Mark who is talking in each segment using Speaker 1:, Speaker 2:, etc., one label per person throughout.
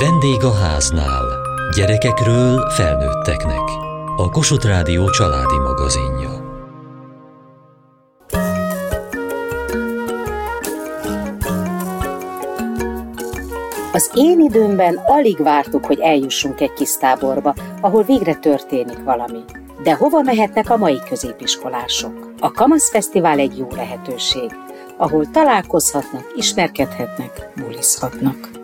Speaker 1: Vendég a háznál. Gyerekekről felnőtteknek. A Kossuth Rádió családi magazinja.
Speaker 2: Az én időmben alig vártuk, hogy eljussunk egy kis táborba, ahol végre történik valami. De hova mehetnek a mai középiskolások? A Kamasz Fesztivál egy jó lehetőség, ahol találkozhatnak, ismerkedhetnek, bulizhatnak.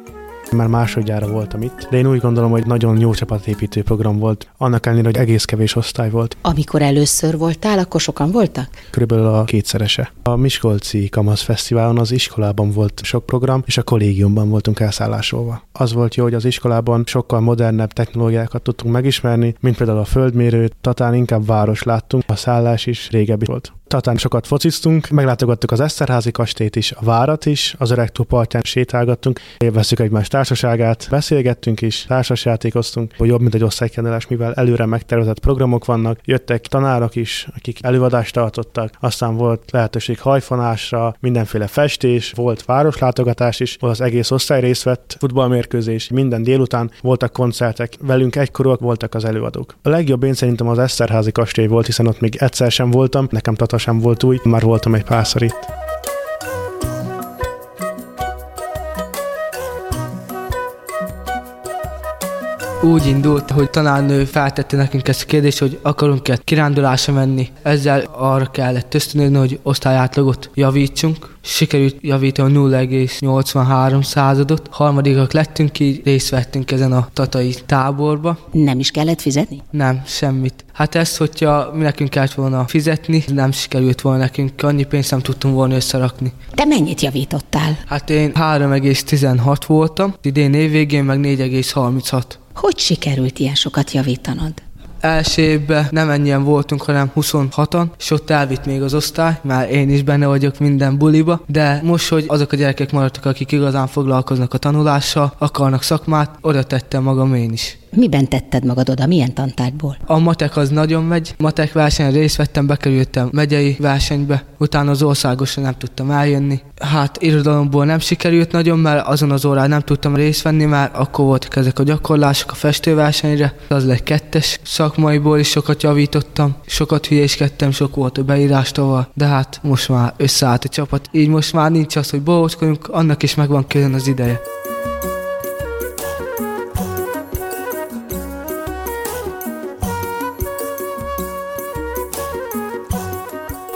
Speaker 3: Már másodjára voltam itt, de én úgy gondolom, hogy nagyon jó csapatépítő program volt, annak ellenére, hogy egész kevés osztály volt.
Speaker 2: Amikor először voltál, akkor sokan voltak?
Speaker 3: Körülbelül a kétszerese. A Miskolci Kamasz Fesztiválon az iskolában volt sok program, és a kollégiumban voltunk elszállásolva. Az volt jó, hogy az iskolában sokkal modernebb technológiákat tudtunk megismerni, mint például a földmérőt, Tatán inkább város láttunk, a szállás is régebbi volt. Tatán sokat fociztunk, meglátogattuk az Eszterházi kastélyt is, a várat is, az öreg partján sétálgattunk, élveztük egymás társaságát, beszélgettünk is, társasjátékoztunk, hogy jobb, mint egy osztálykendelés, mivel előre megtervezett programok vannak, jöttek tanárok is, akik előadást tartottak, aztán volt lehetőség hajfonásra, mindenféle festés, volt városlátogatás is, ahol az egész osztály részt vett, futballmérkőzés, minden délután voltak koncertek, velünk egykorúak voltak az előadók. A legjobb én szerintem az Eszterházi kastély volt, hiszen ott még egyszer sem voltam, nekem Tata sem volt új, már voltam egy párszor itt.
Speaker 4: úgy indult, hogy tanárnő feltette nekünk ezt a kérdést, hogy akarunk-e kirándulásra menni. Ezzel arra kellett ösztönözni, hogy osztályátlagot javítsunk. Sikerült javítani a 0,83 századot. Harmadikak lettünk, így részt vettünk ezen a tatai táborba.
Speaker 2: Nem is kellett fizetni?
Speaker 4: Nem, semmit. Hát ezt, hogyha mi nekünk kellett volna fizetni, nem sikerült volna nekünk, annyi pénzt nem tudtunk volna összerakni.
Speaker 2: Te mennyit javítottál?
Speaker 4: Hát én 3,16 voltam, idén évvégén meg 4,36.
Speaker 2: Hogy sikerült ilyen sokat javítanod?
Speaker 4: Első évben nem ennyien voltunk, hanem 26-an, és ott elvitt még az osztály, már én is benne vagyok minden buliba, de most, hogy azok a gyerekek maradtak, akik igazán foglalkoznak a tanulással, akarnak szakmát, oda tettem magam én is.
Speaker 2: Miben tetted magad oda, milyen tantárból?
Speaker 4: A matek az nagyon megy. Matek versenyen részt vettem, bekerültem megyei versenybe, utána az országosra nem tudtam eljönni. Hát irodalomból nem sikerült nagyon, mert azon az órán nem tudtam részt venni, mert akkor voltak ezek a gyakorlások a festőversenyre. Az lett kettes. Szakmaiból is sokat javítottam, sokat hülyéskedtem, sok volt a beírás tovább, de hát most már összeállt a csapat. Így most már nincs az, hogy bohóckodjunk, annak is megvan külön az ideje.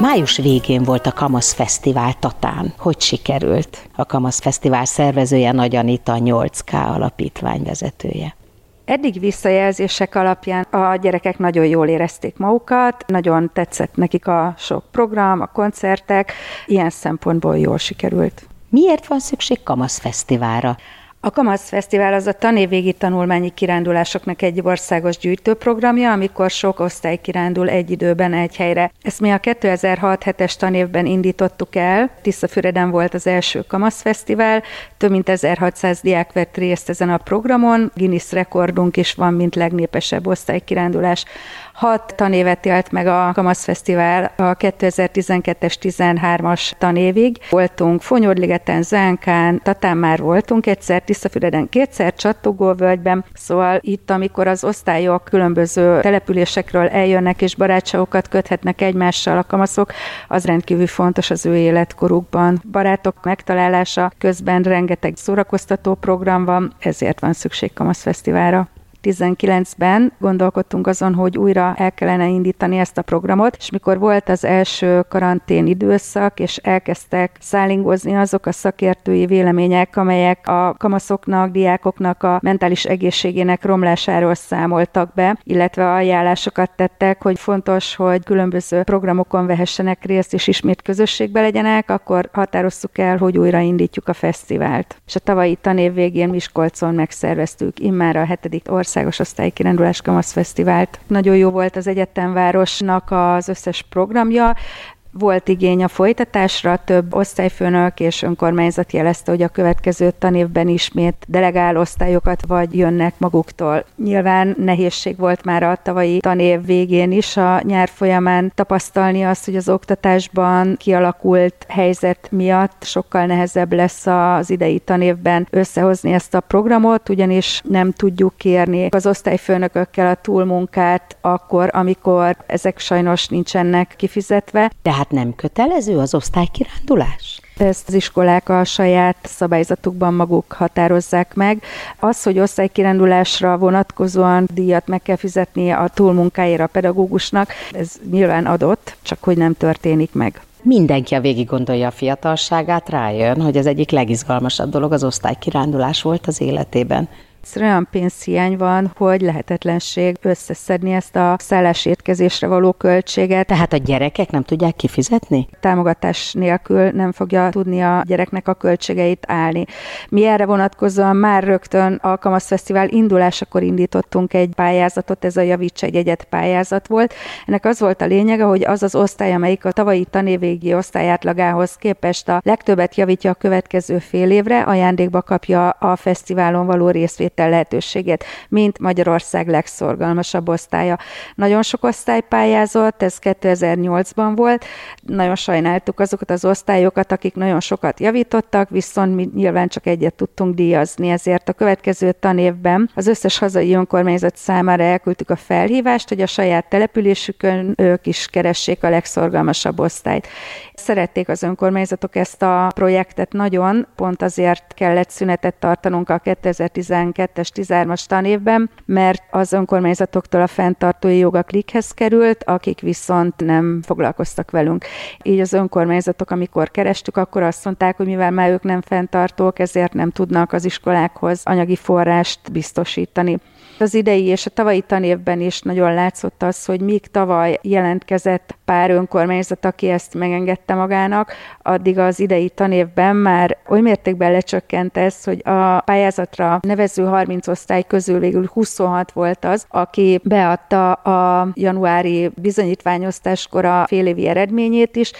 Speaker 2: Május végén volt a Kamasz Fesztivál Tatán. Hogy sikerült? A Kamasz Fesztivál szervezője Nagy Anita, 8K alapítvány vezetője.
Speaker 5: Eddig visszajelzések alapján a gyerekek nagyon jól érezték magukat, nagyon tetszett nekik a sok program, a koncertek, ilyen szempontból jól sikerült.
Speaker 2: Miért van szükség Kamasz Fesztiválra?
Speaker 5: A Kamasz Fesztivál az a tanévvégi tanulmányi kirándulásoknak egy országos gyűjtőprogramja, amikor sok osztály kirándul egy időben egy helyre. Ezt mi a 2006-7-es tanévben indítottuk el. Tiszafüreden volt az első Kamasz Fesztivál, több mint 1600 diák vett részt ezen a programon, Guinness rekordunk is van, mint legnépesebb osztálykirándulás. Hat tanévet élt meg a Kamasz Fesztivál a 2012-es 13-as tanévig. Voltunk Fonyordligeten, Zánkán, Tatán már voltunk egyszer, Tiszafüreden kétszer, Csattogóvölgyben, szóval itt, amikor az osztályok különböző településekről eljönnek és barátságokat köthetnek egymással a kamaszok, az rendkívül fontos az ő életkorukban. Barátok megtalálása közben rengeteg szórakoztató program van, ezért van szükség Kamasz Fesztiválra. 2019-ben gondolkodtunk azon, hogy újra el kellene indítani ezt a programot, és mikor volt az első karantén időszak, és elkezdtek szállingozni azok a szakértői vélemények, amelyek a kamaszoknak, diákoknak a mentális egészségének romlásáról számoltak be, illetve ajánlásokat tettek, hogy fontos, hogy különböző programokon vehessenek részt, és ismét közösségbe legyenek, akkor határoztuk el, hogy újraindítjuk a fesztivált. És a tavalyi tanév végén Miskolcon megszerveztük immár a hetedik ország országos osztálykirándulás Kamasz Fesztivált. Nagyon jó volt az egyetemvárosnak az összes programja, Volt igény a folytatásra, több osztályfőnök és önkormányzat jelezte, hogy a következő tanévben ismét delegál osztályokat vagy jönnek maguktól. Nyilván nehézség volt már a tavalyi tanév végén is a nyár folyamán tapasztalni azt, hogy az oktatásban kialakult helyzet miatt sokkal nehezebb lesz az idei tanévben összehozni ezt a programot, ugyanis nem tudjuk kérni az osztályfőnökökkel a túlmunkát akkor, amikor ezek sajnos nincsenek kifizetve.
Speaker 2: Tehát nem kötelező az osztálykirándulás?
Speaker 5: Ezt az iskolák a saját szabályzatukban maguk határozzák meg. Az, hogy osztálykirándulásra vonatkozóan díjat meg kell fizetni a túlmunkáért a pedagógusnak, ez nyilván adott, csak hogy nem történik meg
Speaker 2: mindenki, a végig gondolja a fiatalságát, rájön, hogy az egyik legizgalmasabb dolog az osztálykirándulás volt az életében
Speaker 5: olyan pénzhiány van, hogy lehetetlenség összeszedni ezt a szállás étkezésre való költséget.
Speaker 2: Tehát a gyerekek nem tudják kifizetni?
Speaker 5: Támogatás nélkül nem fogja tudni a gyereknek a költségeit állni. Mi erre vonatkozóan már rögtön a Kamasz Fesztivál indulásakor indítottunk egy pályázatot, ez a Javíts egy egyet pályázat volt. Ennek az volt a lényege, hogy az az osztály, amelyik a tavalyi tanévégi osztály átlagához képest a legtöbbet javítja a következő fél évre, ajándékba kapja a fesztiválon való részvételt részvétel lehetőséget, mint Magyarország legszorgalmasabb osztálya. Nagyon sok osztály pályázott, ez 2008-ban volt, nagyon sajnáltuk azokat az osztályokat, akik nagyon sokat javítottak, viszont mi nyilván csak egyet tudtunk díjazni, ezért a következő tanévben az összes hazai önkormányzat számára elküldtük a felhívást, hogy a saját településükön ők is keressék a legszorgalmasabb osztályt. Szerették az önkormányzatok ezt a projektet nagyon, pont azért kellett szünetet tartanunk a 2012-es 13-as tanévben, mert az önkormányzatoktól a fenntartói jog a klikhez került, akik viszont nem foglalkoztak velünk. Így az önkormányzatok, amikor kerestük, akkor azt mondták, hogy mivel már ők nem fenntartók, ezért nem tudnak az iskolákhoz anyagi forrást biztosítani. Az idei és a tavalyi tanévben is nagyon látszott az, hogy míg tavaly jelentkezett pár önkormányzat, aki ezt megengedte magának, addig az idei tanévben már oly mértékben lecsökkent ez, hogy a pályázatra nevező 30 osztály közül végül 26 volt az, aki beadta a januári bizonyítványosztáskor a félévi eredményét is,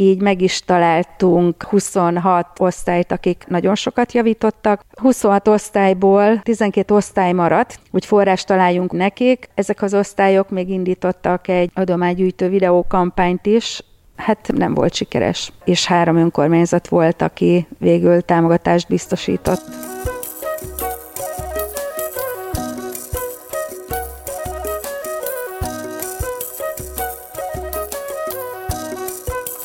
Speaker 5: így meg is találtunk 26 osztályt, akik nagyon sokat javítottak. 26 osztályból 12 osztály maradt, hogy forrást találjunk nekik. Ezek az osztályok még indítottak egy adománygyűjtő videókampányt is, hát nem volt sikeres, és három önkormányzat volt, aki végül támogatást biztosított.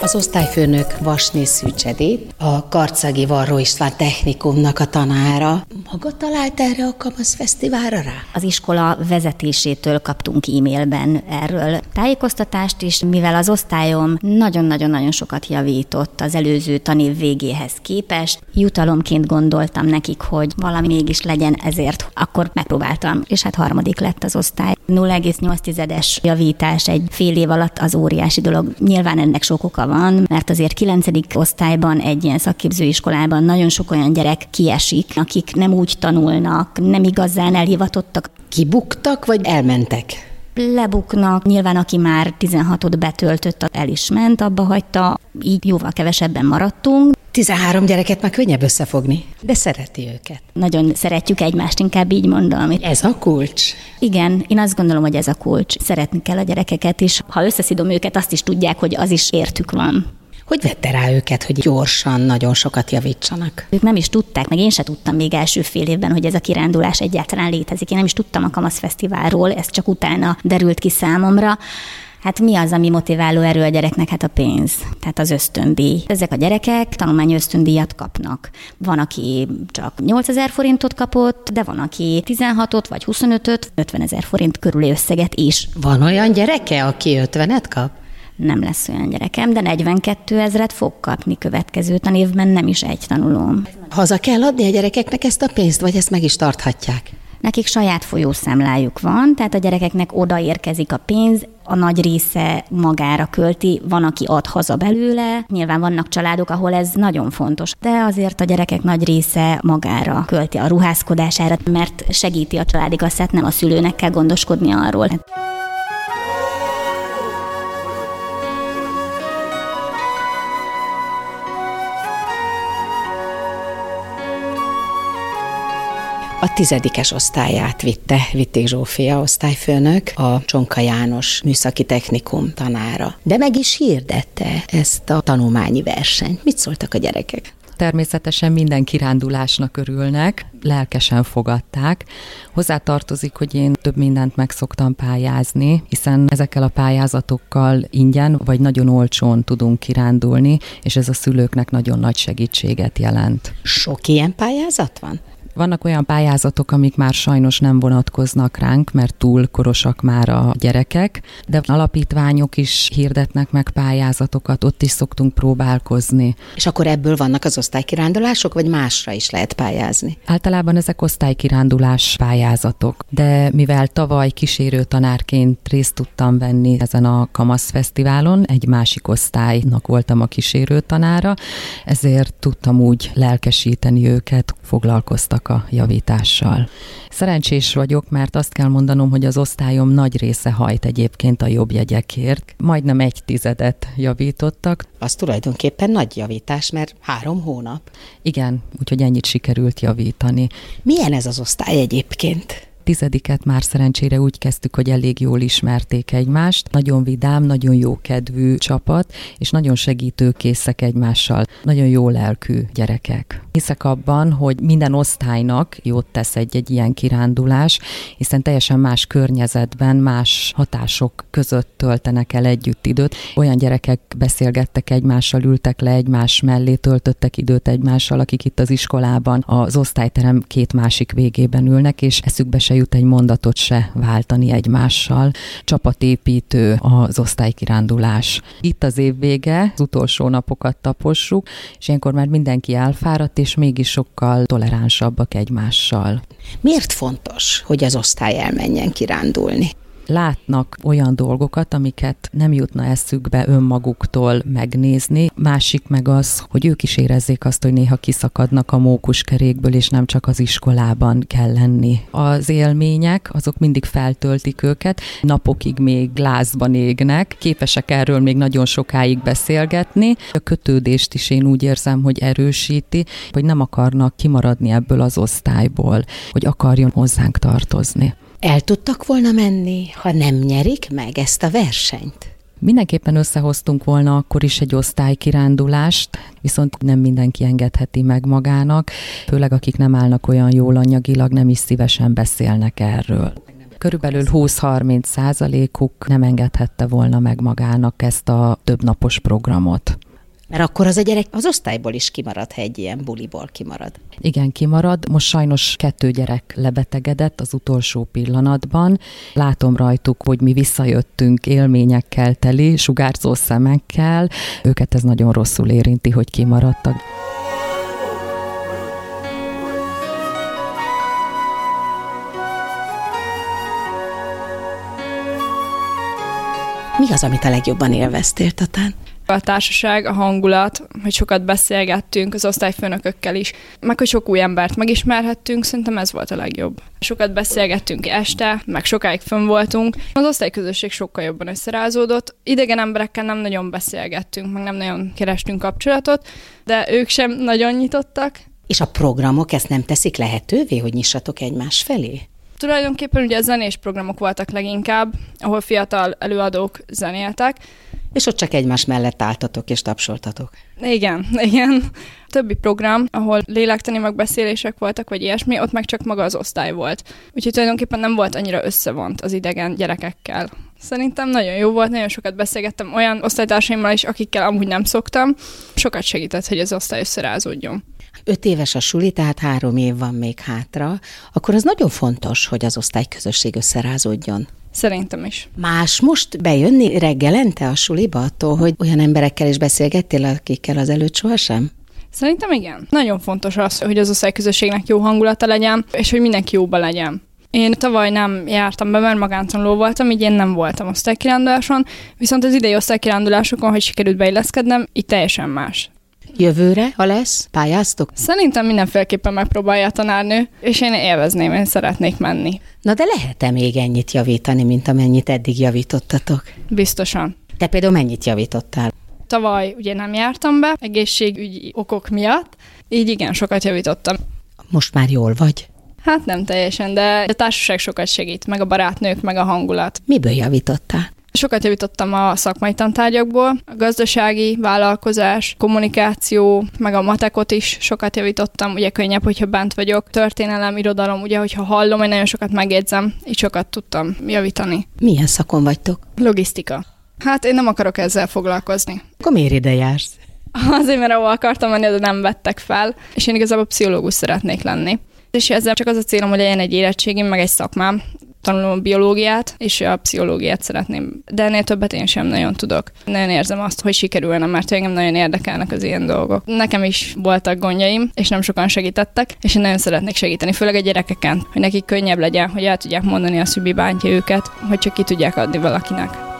Speaker 2: Az osztályfőnök Vasné Szűcsedi, a Karcagi Varró István Technikumnak a tanára. Maga talált erre a Kamasz Fesztiválra rá?
Speaker 6: Az iskola vezetésétől kaptunk e-mailben erről tájékoztatást is, mivel az osztályom nagyon-nagyon-nagyon sokat javított az előző tanév végéhez képest. Jutalomként gondoltam nekik, hogy valami mégis legyen ezért. Akkor megpróbáltam, és hát harmadik lett az osztály. 0,8-es javítás egy fél év alatt az óriási dolog. Nyilván ennek sok oka van, mert azért 9. osztályban egy ilyen szakképzőiskolában nagyon sok olyan gyerek kiesik, akik nem úgy tanulnak, nem igazán elhivatottak.
Speaker 2: Kibuktak, vagy elmentek?
Speaker 6: lebuknak. Nyilván, aki már 16-ot betöltött, el is ment, abba hagyta, így jóval kevesebben maradtunk.
Speaker 2: 13 gyereket már könnyebb összefogni, de szereti őket.
Speaker 6: Nagyon szeretjük egymást, inkább így mondom.
Speaker 2: Ez a kulcs?
Speaker 6: Igen, én azt gondolom, hogy ez a kulcs. Szeretni kell a gyerekeket is. Ha összeszidom őket, azt is tudják, hogy az is értük van.
Speaker 2: Hogy vette rá őket, hogy gyorsan, nagyon sokat javítsanak?
Speaker 6: Ők nem is tudták, meg én se tudtam még első fél évben, hogy ez a kirándulás egyáltalán létezik. Én nem is tudtam a Kamasz Fesztiválról, ez csak utána derült ki számomra. Hát mi az, ami motiváló erő a gyereknek? Hát a pénz, tehát az ösztöndíj. Ezek a gyerekek tanulmány ösztöndíjat kapnak. Van, aki csak 8000 forintot kapott, de van, aki 16-ot vagy 25-öt, 50 ezer forint körüli összeget is.
Speaker 2: Van olyan gyereke, aki 50-et kap?
Speaker 6: nem lesz olyan gyerekem, de 42 ezret fog kapni következő tanévben, nem is egy tanulóm.
Speaker 2: Haza kell adni a gyerekeknek ezt a pénzt, vagy ezt meg is tarthatják?
Speaker 6: Nekik saját folyószámlájuk van, tehát a gyerekeknek odaérkezik a pénz, a nagy része magára költi, van, aki ad haza belőle. Nyilván vannak családok, ahol ez nagyon fontos, de azért a gyerekek nagy része magára költi a ruházkodására, mert segíti a családi kasszát, nem a szülőnek kell gondoskodni arról.
Speaker 2: A tizedikes osztályát vitte Vitték Zsófia osztályfőnök, a Csonka János műszaki technikum tanára. De meg is hirdette ezt a tanulmányi versenyt. Mit szóltak a gyerekek?
Speaker 7: Természetesen minden kirándulásnak örülnek, lelkesen fogadták. Hozzátartozik, hogy én több mindent meg szoktam pályázni, hiszen ezekkel a pályázatokkal ingyen vagy nagyon olcsón tudunk kirándulni, és ez a szülőknek nagyon nagy segítséget jelent.
Speaker 2: Sok ilyen pályázat van?
Speaker 7: Vannak olyan pályázatok, amik már sajnos nem vonatkoznak ránk, mert túl korosak már a gyerekek, de alapítványok is hirdetnek meg pályázatokat, ott is szoktunk próbálkozni.
Speaker 2: És akkor ebből vannak az osztálykirándulások, vagy másra is lehet pályázni?
Speaker 7: Általában ezek osztálykirándulás pályázatok, de mivel tavaly kísérő tanárként részt tudtam venni ezen a Kamasz Fesztiválon, egy másik osztálynak voltam a kísérő tanára, ezért tudtam úgy lelkesíteni őket, foglalkoztak a javítással. Szerencsés vagyok, mert azt kell mondanom, hogy az osztályom nagy része hajt egyébként a jobb jegyekért. Majdnem egy tizedet javítottak.
Speaker 2: Az tulajdonképpen nagy javítás, mert három hónap.
Speaker 7: Igen, úgyhogy ennyit sikerült javítani.
Speaker 2: Milyen ez az osztály egyébként?
Speaker 7: Tizediket már szerencsére úgy kezdtük, hogy elég jól ismerték egymást. Nagyon vidám, nagyon jó kedvű csapat, és nagyon segítőkészek egymással. Nagyon jó lelkű gyerekek. Hiszek abban, hogy minden osztálynak jót tesz egy-egy ilyen kirándulás, hiszen teljesen más környezetben, más hatások között töltenek el együtt időt. Olyan gyerekek beszélgettek egymással, ültek le egymás mellé, töltöttek időt egymással, akik itt az iskolában az osztályterem két másik végében ülnek, és eszükbe se jut egy mondatot se váltani egymással. Csapatépítő az osztálykirándulás. Itt az év vége, az utolsó napokat tapossuk, és ilyenkor már mindenki elfáradt, és mégis sokkal toleránsabbak egymással.
Speaker 2: Miért fontos, hogy az osztály elmenjen kirándulni?
Speaker 7: Látnak olyan dolgokat, amiket nem jutna eszükbe önmaguktól megnézni. Másik meg az, hogy ők is érezzék azt, hogy néha kiszakadnak a mókuskerékből, és nem csak az iskolában kell lenni. Az élmények, azok mindig feltöltik őket, napokig még lázban égnek, képesek erről még nagyon sokáig beszélgetni. A kötődést is én úgy érzem, hogy erősíti, hogy nem akarnak kimaradni ebből az osztályból, hogy akarjon hozzánk tartozni.
Speaker 2: El tudtak volna menni, ha nem nyerik meg ezt a versenyt?
Speaker 7: Mindenképpen összehoztunk volna akkor is egy osztálykirándulást, viszont nem mindenki engedheti meg magának, főleg akik nem állnak olyan jól anyagilag, nem is szívesen beszélnek erről. Körülbelül 20-30 százalékuk nem engedhette volna meg magának ezt a többnapos programot.
Speaker 2: Mert akkor az a gyerek az osztályból is kimarad, ha egy ilyen buliból kimarad.
Speaker 7: Igen, kimarad. Most sajnos kettő gyerek lebetegedett az utolsó pillanatban. Látom rajtuk, hogy mi visszajöttünk élményekkel teli, sugárzó szemekkel. Őket ez nagyon rosszul érinti, hogy kimaradtak.
Speaker 2: Mi az, amit a legjobban élveztél, Tatán?
Speaker 8: A társaság, a hangulat, hogy sokat beszélgettünk az osztályfőnökökkel is, meg hogy sok új embert megismerhettünk, szerintem ez volt a legjobb. Sokat beszélgettünk este, meg sokáig fönn voltunk. Az osztályközösség sokkal jobban összerázódott. Idegen emberekkel nem nagyon beszélgettünk, meg nem nagyon kerestünk kapcsolatot, de ők sem nagyon nyitottak.
Speaker 2: És a programok ezt nem teszik lehetővé, hogy nyissatok egymás felé?
Speaker 8: Tulajdonképpen ugye zenés programok voltak leginkább, ahol fiatal előadók zenéltek,
Speaker 2: és ott csak egymás mellett álltatok és tapsoltatok.
Speaker 8: Igen, igen. Többi program, ahol lélektani megbeszélések voltak, vagy ilyesmi, ott meg csak maga az osztály volt. Úgyhogy tulajdonképpen nem volt annyira összevont az idegen gyerekekkel. Szerintem nagyon jó volt, nagyon sokat beszélgettem olyan osztálytársaimmal is, akikkel amúgy nem szoktam. Sokat segített, hogy az osztály összerázódjon.
Speaker 2: Öt éves a suli, tehát három év van még hátra, akkor az nagyon fontos, hogy az osztályközösség összerázódjon.
Speaker 8: Szerintem is.
Speaker 2: Más most bejönni reggelente a suliba attól, hogy olyan emberekkel is beszélgettél, akikkel az előtt sohasem?
Speaker 8: Szerintem igen. Nagyon fontos az, hogy az osztályközösségnek jó hangulata legyen, és hogy mindenki jóba legyen. Én tavaly nem jártam be, mert magántanuló voltam, így én nem voltam osztálykiránduláson, viszont az idei osztálykirándulásokon, hogy sikerült beilleszkednem, itt teljesen más.
Speaker 2: Jövőre, ha lesz, pályáztok?
Speaker 8: Szerintem mindenféleképpen megpróbálja a tanárnő, és én élvezném, én szeretnék menni.
Speaker 2: Na de lehet-e még ennyit javítani, mint amennyit eddig javítottatok?
Speaker 8: Biztosan.
Speaker 2: Te például mennyit javítottál?
Speaker 8: Tavaly ugye nem jártam be, egészségügyi okok miatt, így igen, sokat javítottam.
Speaker 2: Most már jól vagy?
Speaker 8: Hát nem teljesen, de a társaság sokat segít, meg a barátnők, meg a hangulat.
Speaker 2: Miből javítottál?
Speaker 8: Sokat javítottam a szakmai tantárgyakból, a gazdasági, vállalkozás, kommunikáció, meg a matekot is sokat javítottam, ugye könnyebb, hogyha bent vagyok. Történelem, irodalom, ugye, hogyha hallom, én nagyon sokat megjegyzem, így sokat tudtam javítani.
Speaker 2: Milyen szakon vagytok?
Speaker 8: Logisztika. Hát én nem akarok ezzel foglalkozni.
Speaker 2: Akkor miért ide jársz?
Speaker 8: Azért, mert ahol akartam menni, de nem vettek fel, és én igazából pszichológus szeretnék lenni. És ezzel csak az a célom, hogy legyen egy érettségim, meg egy szakmám, tanulom a biológiát, és a pszichológiát szeretném. De ennél többet én sem nagyon tudok. Nagyon érzem azt, hogy sikerülne, mert engem nagyon érdekelnek az ilyen dolgok. Nekem is voltak gondjaim, és nem sokan segítettek, és én nagyon szeretnék segíteni, főleg a gyerekeken, hogy nekik könnyebb legyen, hogy el tudják mondani azt, hogy mi bántja őket, hogy csak ki tudják adni valakinek.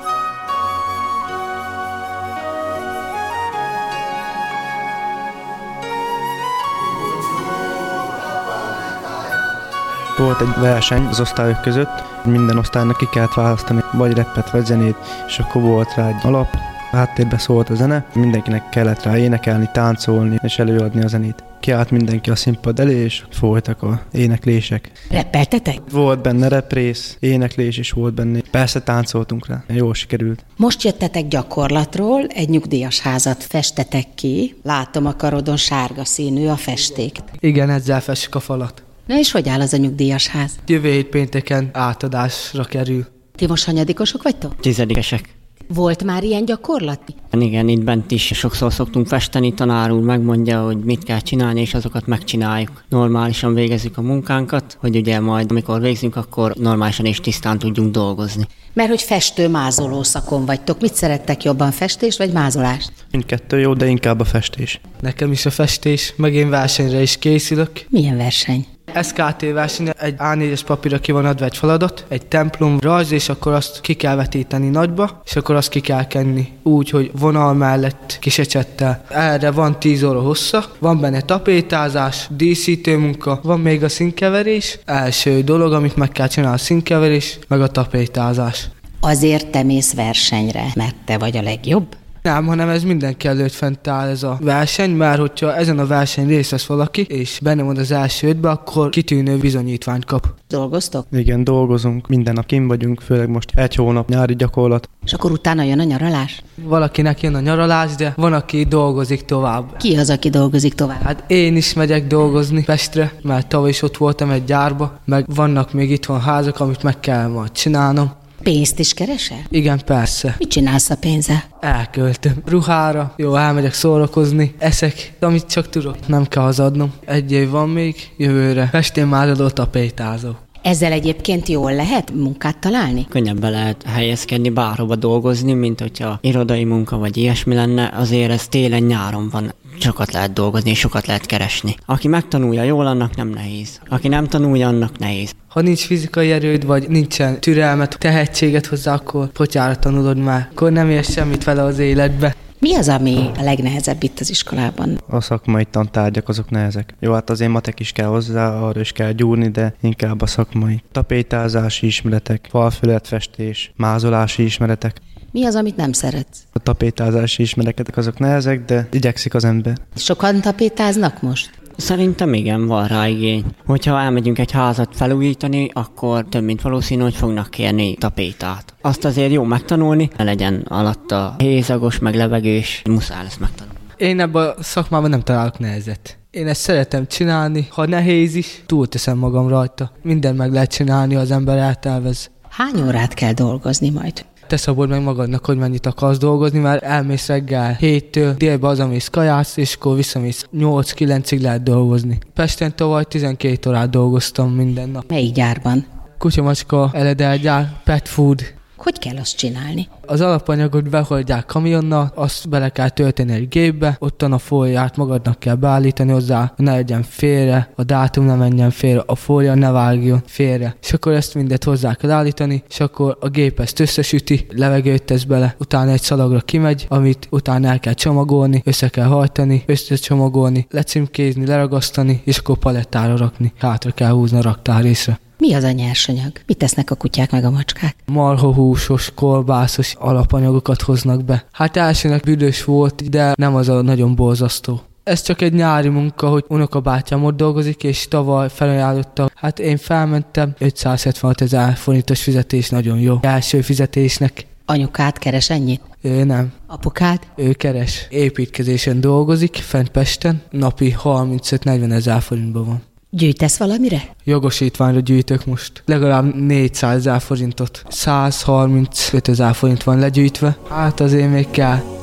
Speaker 3: Volt egy verseny az osztályok között, minden osztálynak ki kellett választani vagy reppet, vagy zenét, és akkor volt rá egy alap, háttérbe szólt a zene, mindenkinek kellett rá énekelni, táncolni és előadni a zenét. Kiállt mindenki a színpad elé, és folytak a éneklések.
Speaker 2: Reppeltetek?
Speaker 3: Volt benne représz, éneklés is volt benne. Persze táncoltunk rá, jól sikerült.
Speaker 2: Most jöttetek gyakorlatról, egy nyugdíjas házat festetek ki. Látom a karodon sárga színű a festék.
Speaker 4: Igen, ezzel fessük a falat.
Speaker 2: Na és hogy áll az a nyugdíjas ház?
Speaker 4: Jövő hét pénteken átadásra kerül.
Speaker 2: Ti most hanyadikosok vagytok?
Speaker 9: Tizedikesek.
Speaker 2: Volt már ilyen gyakorlat?
Speaker 9: Igen, itt bent is sokszor szoktunk festeni, tanár úr megmondja, hogy mit kell csinálni, és azokat megcsináljuk. Normálisan végezzük a munkánkat, hogy ugye majd, amikor végzünk, akkor normálisan és tisztán tudjunk dolgozni.
Speaker 2: Mert hogy festő-mázoló szakon vagytok. Mit szerettek jobban, festés vagy mázolást?
Speaker 3: Mindkettő jó, de inkább a festés.
Speaker 4: Nekem is a festés, meg én versenyre is készülök.
Speaker 2: Milyen verseny?
Speaker 4: SKT verseny, egy A4-es papírra ki van adva egy feladat, egy templom rajz, és akkor azt ki kell vetíteni nagyba, és akkor azt ki kell kenni úgy, hogy vonal mellett kis ecsettel. Erre van 10 óra hossza, van benne tapétázás, díszítő munka, van még a színkeverés. Első dolog, amit meg kell csinálni, a színkeverés, meg a tapétázás.
Speaker 2: Azért te mész versenyre, mert te vagy a legjobb?
Speaker 4: Nem, hanem ez mindenki előtt fent áll ez a verseny, mert hogyha ezen a verseny részt vesz valaki, és benne van az első ötbe, akkor kitűnő bizonyítványt kap.
Speaker 2: Dolgoztok?
Speaker 3: Igen, dolgozunk, minden nap kim vagyunk, főleg most egy hónap nyári gyakorlat.
Speaker 2: És akkor utána jön a nyaralás?
Speaker 4: Valakinek jön a nyaralás, de van, aki dolgozik tovább.
Speaker 2: Ki az, aki dolgozik tovább?
Speaker 4: Hát én is megyek dolgozni Pestre, mert tavaly is ott voltam egy gyárba, meg vannak még itthon házak, amit meg kell majd csinálnom.
Speaker 2: Pénzt is keresel?
Speaker 4: Igen, persze.
Speaker 2: Mit csinálsz a pénzzel?
Speaker 4: Elköltöm. Ruhára, jó, elmegyek szórakozni, eszek, amit csak tudok. Nem kell hazadnom. Egy év van még, jövőre. Pestén már adott a pétázó.
Speaker 2: Ezzel egyébként jól lehet munkát találni?
Speaker 9: Könnyebben lehet helyezkedni, bárhova dolgozni, mint hogyha irodai munka vagy ilyesmi lenne, azért ez télen-nyáron van. Sokat lehet dolgozni, és sokat lehet keresni. Aki megtanulja jól, annak nem nehéz. Aki nem tanulja, annak nehéz.
Speaker 4: Ha nincs fizikai erőd, vagy nincsen türelmet, tehetséget hozzá, akkor potyára tanulod már. Akkor nem érsz semmit vele az életbe.
Speaker 2: Mi az, ami a legnehezebb itt az iskolában?
Speaker 3: A szakmai tantárgyak azok nehezek. Jó, hát azért matek is kell hozzá, arra is kell gyúrni, de inkább a szakmai. Tapétázási ismeretek, falfületfestés, mázolási ismeretek.
Speaker 2: Mi az, amit nem szeretsz?
Speaker 3: A tapétázási ismeretek azok nehezek, de igyekszik az ember.
Speaker 2: Sokan tapétáznak most?
Speaker 9: Szerintem igen, van rá igény. Hogyha elmegyünk egy házat felújítani, akkor több mint valószínű, hogy fognak kérni tapétát. Azt azért jó megtanulni, ne legyen alatta hézagos, meg levegős, muszáj lesz megtanulni.
Speaker 4: Én ebben a szakmában nem találok nehezet. Én ezt szeretem csinálni, ha nehéz is, túlteszem magam rajta. Minden meg lehet csinálni, az ember eltelvez.
Speaker 2: Hány órát kell dolgozni majd?
Speaker 4: Te szabod meg magadnak, hogy mennyit akarsz dolgozni, mert elmész reggel 7-től, délbe hazamész kajász, és akkor visszamész 8-9-ig lehet dolgozni. Pesten tavaly 12 órát dolgoztam minden nap.
Speaker 2: Melyik gyárban?
Speaker 4: Kutyamacska, eledelgyár, pet food.
Speaker 2: Hogy kell azt csinálni?
Speaker 4: Az alapanyagot behordják kamionnal, azt bele kell tölteni egy gépbe, ottan a fóliát magadnak kell beállítani hozzá, ne legyen félre, a dátum ne menjen félre, a fólia ne vágjon félre. És akkor ezt mindet hozzá kell állítani, és akkor a gép ezt összesüti, levegőt tesz bele, utána egy szalagra kimegy, amit utána el kell csomagolni, össze kell hajtani, összecsomagolni, lecimkézni, leragasztani, és akkor palettára rakni. Hátra kell húzni a raktárrészre.
Speaker 2: Mi az a nyersanyag? Mit tesznek a kutyák meg a macskák?
Speaker 4: marhahúsos, kolbászos alapanyagokat hoznak be. Hát elsőnek büdös volt, de nem az a nagyon borzasztó. Ez csak egy nyári munka, hogy unokabátyám ott dolgozik, és tavaly felajánlotta. Hát én felmentem, 576 ezer forintos fizetés, nagyon jó. Első fizetésnek.
Speaker 2: Anyukád keres ennyit?
Speaker 4: Ő nem.
Speaker 2: Apukád?
Speaker 4: Ő keres. Építkezésen dolgozik, fent Pesten, napi 35-40 ezer forintban van.
Speaker 2: Gyűjtesz valamire?
Speaker 4: Jogosítványra gyűjtök most. Legalább 400 ezer forintot. 135 ezer forint van legyűjtve. Hát azért még kell.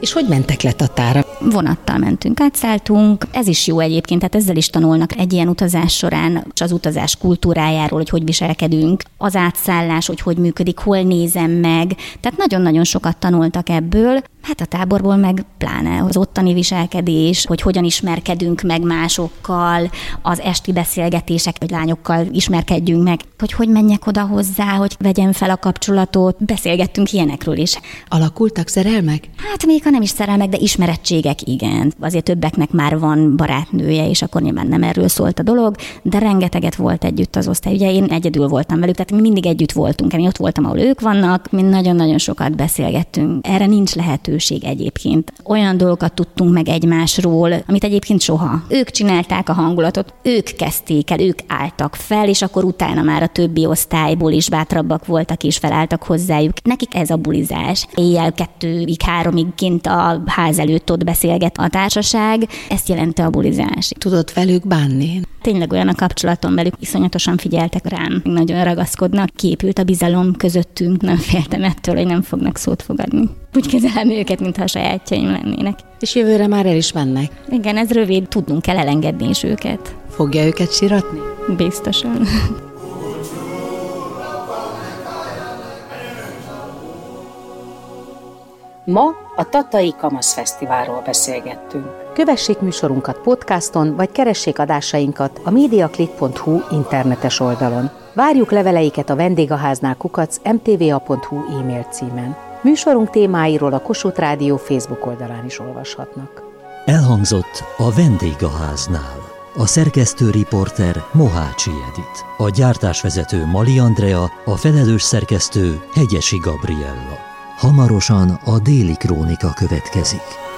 Speaker 2: És hogy mentek le Tatára?
Speaker 6: Vonattal mentünk, átszálltunk. Ez is jó egyébként, tehát ezzel is tanulnak egy ilyen utazás során és az utazás kultúrájáról, hogy hogy viselkedünk, az átszállás, hogy hogy működik, hol nézem meg. Tehát nagyon-nagyon sokat tanultak ebből. Hát a táborból meg pláne az ottani viselkedés, hogy hogyan ismerkedünk meg másokkal, az esti beszélgetések, hogy lányokkal ismerkedjünk meg, hogy hogy menjek oda hozzá, hogy vegyem fel a kapcsolatot. Beszélgettünk ilyenekről is.
Speaker 2: Alakultak szerelmek?
Speaker 6: Hát még ha nem is szerelmek, de ismerettségek igen. Azért többeknek már van barátnője, és akkor nyilván nem erről szólt a dolog, de rengeteget volt együtt az osztály. Ugye én egyedül voltam velük, tehát mi mindig együtt voltunk. Én ott voltam, ahol ők vannak, mi nagyon-nagyon sokat beszélgettünk. Erre nincs lehetőség egyébként. Olyan dolgokat tudtunk meg egymásról, amit egyébként soha. Ők csinálták a hangulatot, ők kezdték el, ők álltak fel, és akkor utána már a többi osztályból is bátrabbak voltak és felálltak hozzájuk. Nekik ez a bulizás. Éjjel kettőig, háromig kint a ház előtt ott beszélget a társaság, ezt jelenti a bulizás.
Speaker 2: Tudod velük bánni?
Speaker 6: Tényleg olyan a kapcsolatom velük, iszonyatosan figyeltek rám, nagyon ragaszkodnak, képült a bizalom közöttünk, nem féltem ettől, hogy nem fognak szót fogadni. Úgy kezelem őket, mintha a sajátjaim lennének.
Speaker 2: És jövőre már el is mennek.
Speaker 6: Igen, ez rövid, tudnunk kell elengedni is őket.
Speaker 2: Fogja őket siratni?
Speaker 6: Biztosan.
Speaker 2: Ma a Tatai Kamasz Fesztiválról beszélgettünk. Kövessék műsorunkat podcaston, vagy keressék adásainkat a mediaclick.hu internetes oldalon. Várjuk leveleiket a vendégháznál kukac mtva.hu e-mail címen. Műsorunk témáiról a Kossuth Rádió Facebook oldalán is olvashatnak.
Speaker 1: Elhangzott a vendégháznál. A szerkesztő riporter Mohácsi Edit. A gyártásvezető Mali Andrea, a felelős szerkesztő Hegyesi Gabriella. Hamarosan a déli krónika következik.